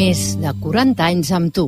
més de 40 anys amb tu.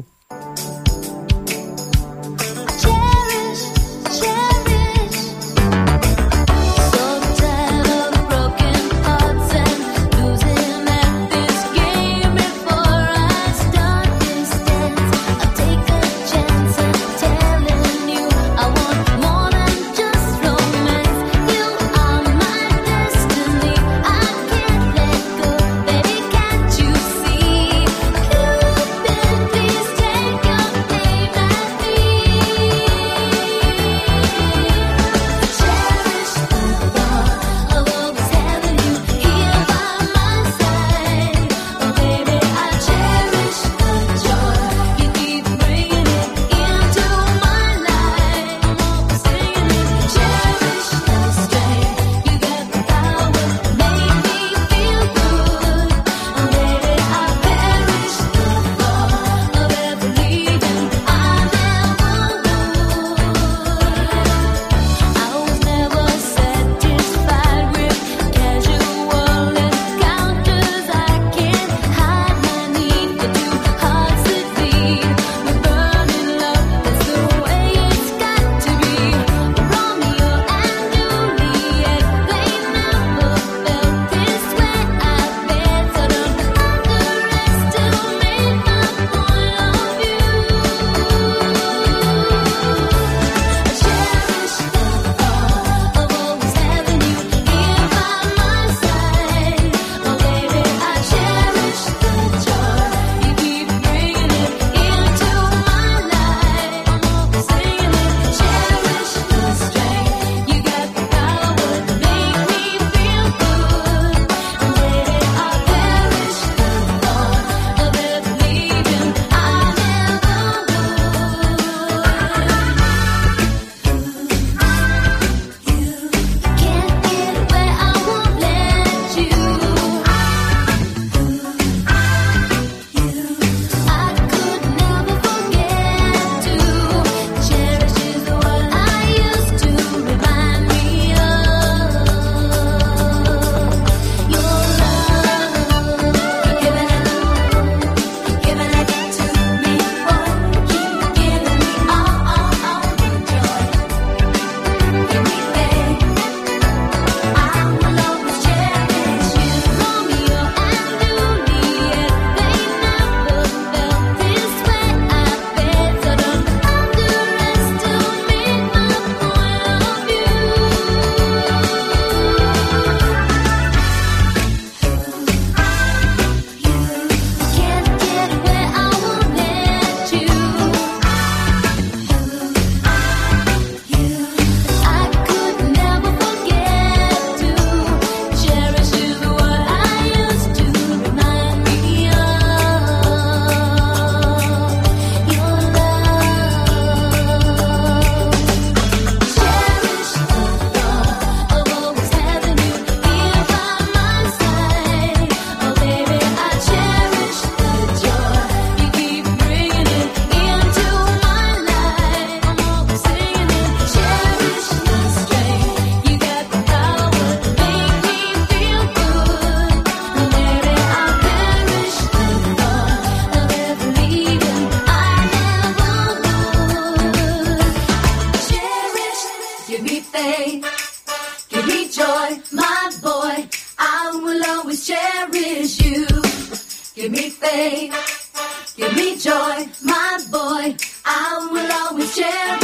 Give me joy, my boy. I will always cherish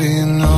we've got enough.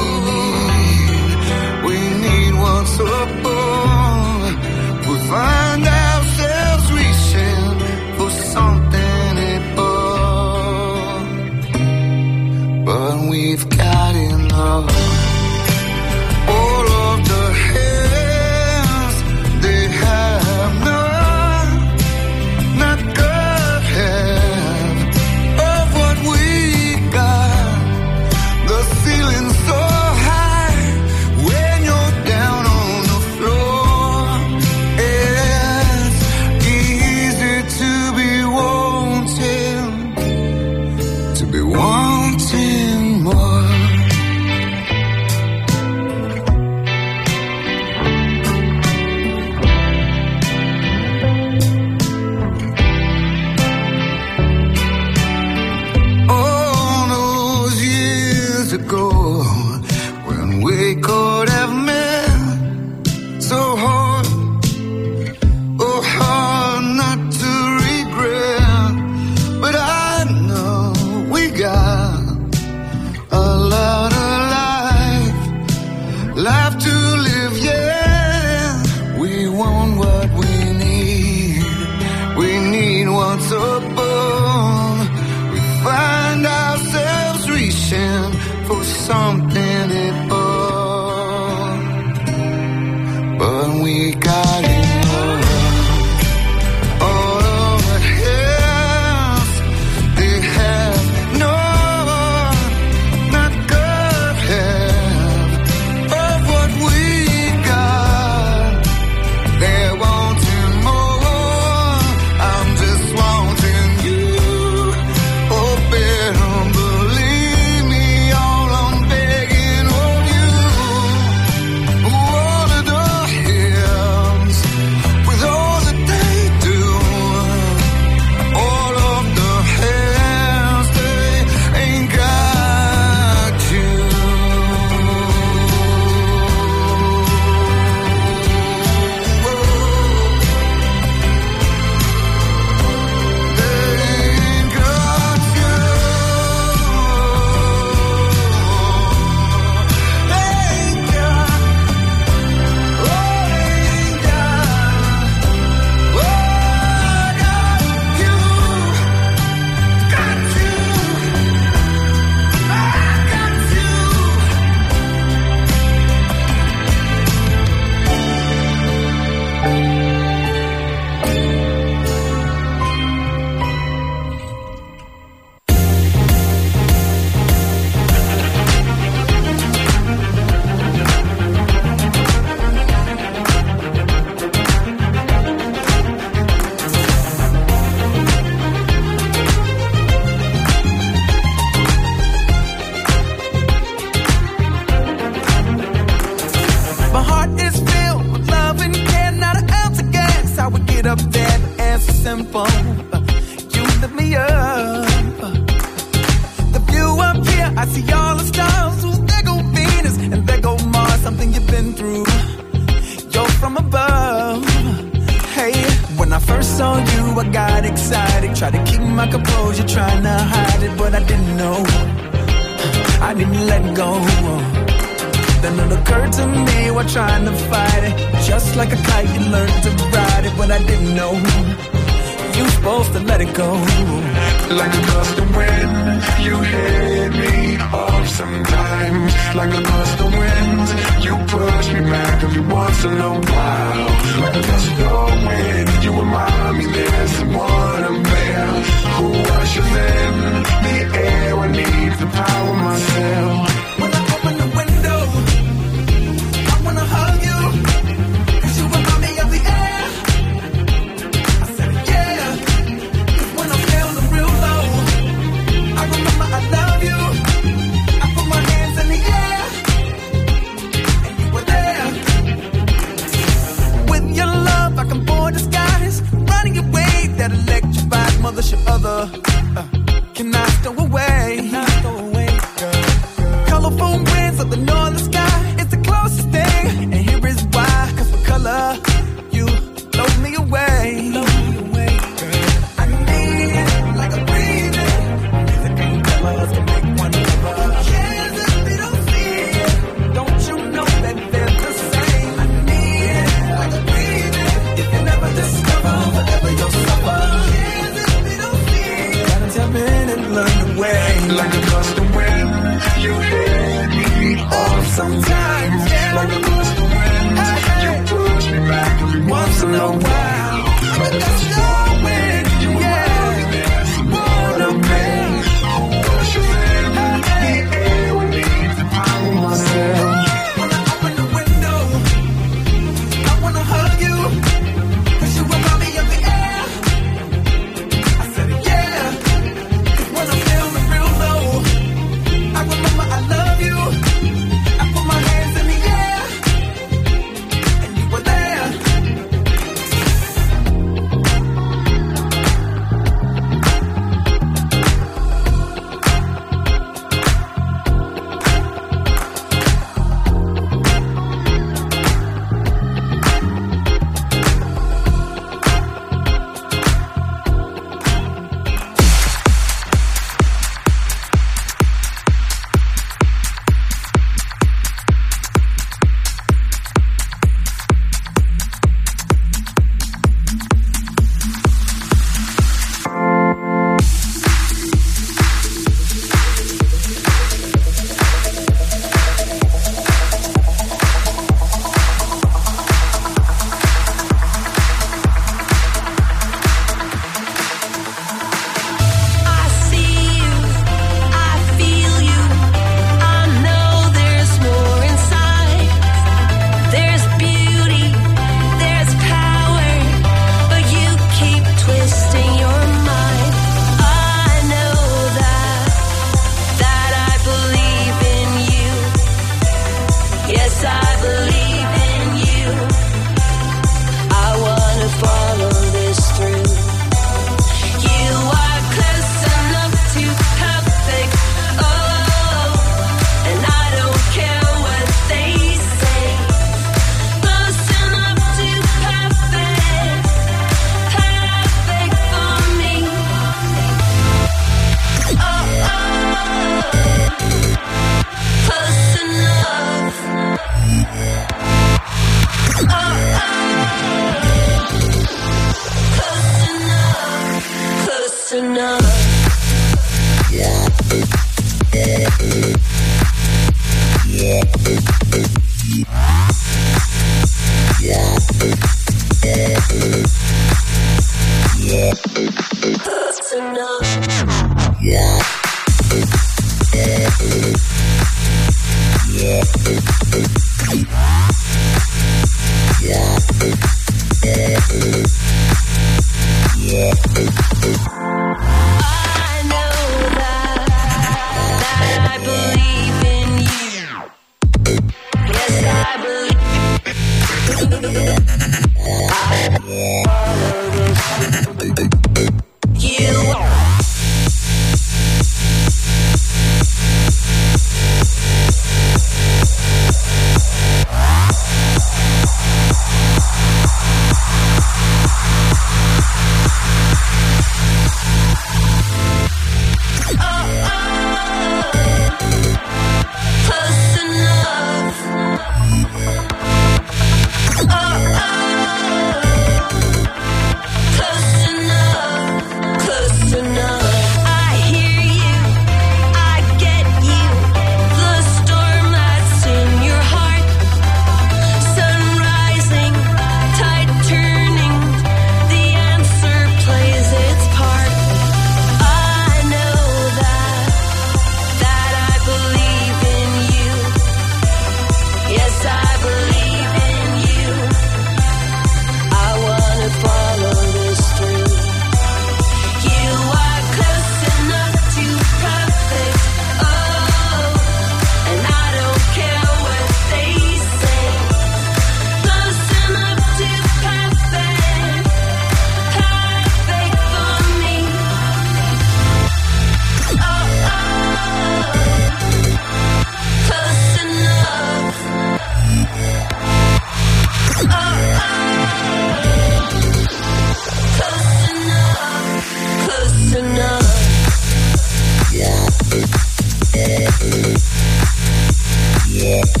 yeah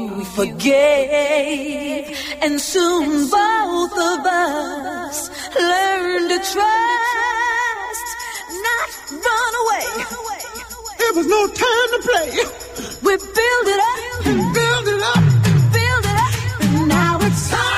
You forgave, and soon both of us learned to trust, not run away. There was no time to play. We build it up, Build it up. build it up, and now it's solid,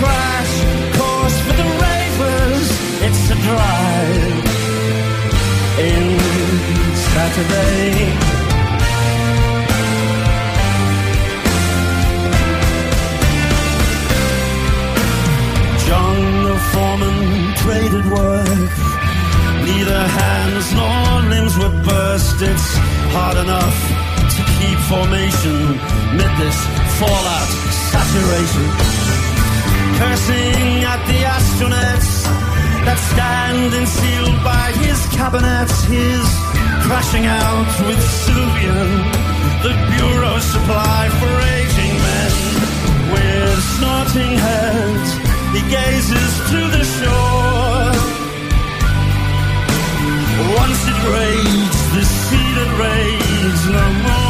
crash course for the ravers. It's a drive in Saturday. John the foreman traded work. Neither hands nor limbs were burst. It's hard enough to keep formation mid this fallout saturation cursing at the astronauts that stand concealed by his cabinets. His crashing out with Suvian, the bureau supply for aging men. With snorting heads, he gazes to the shore. Once it raged, the sea that raged no more.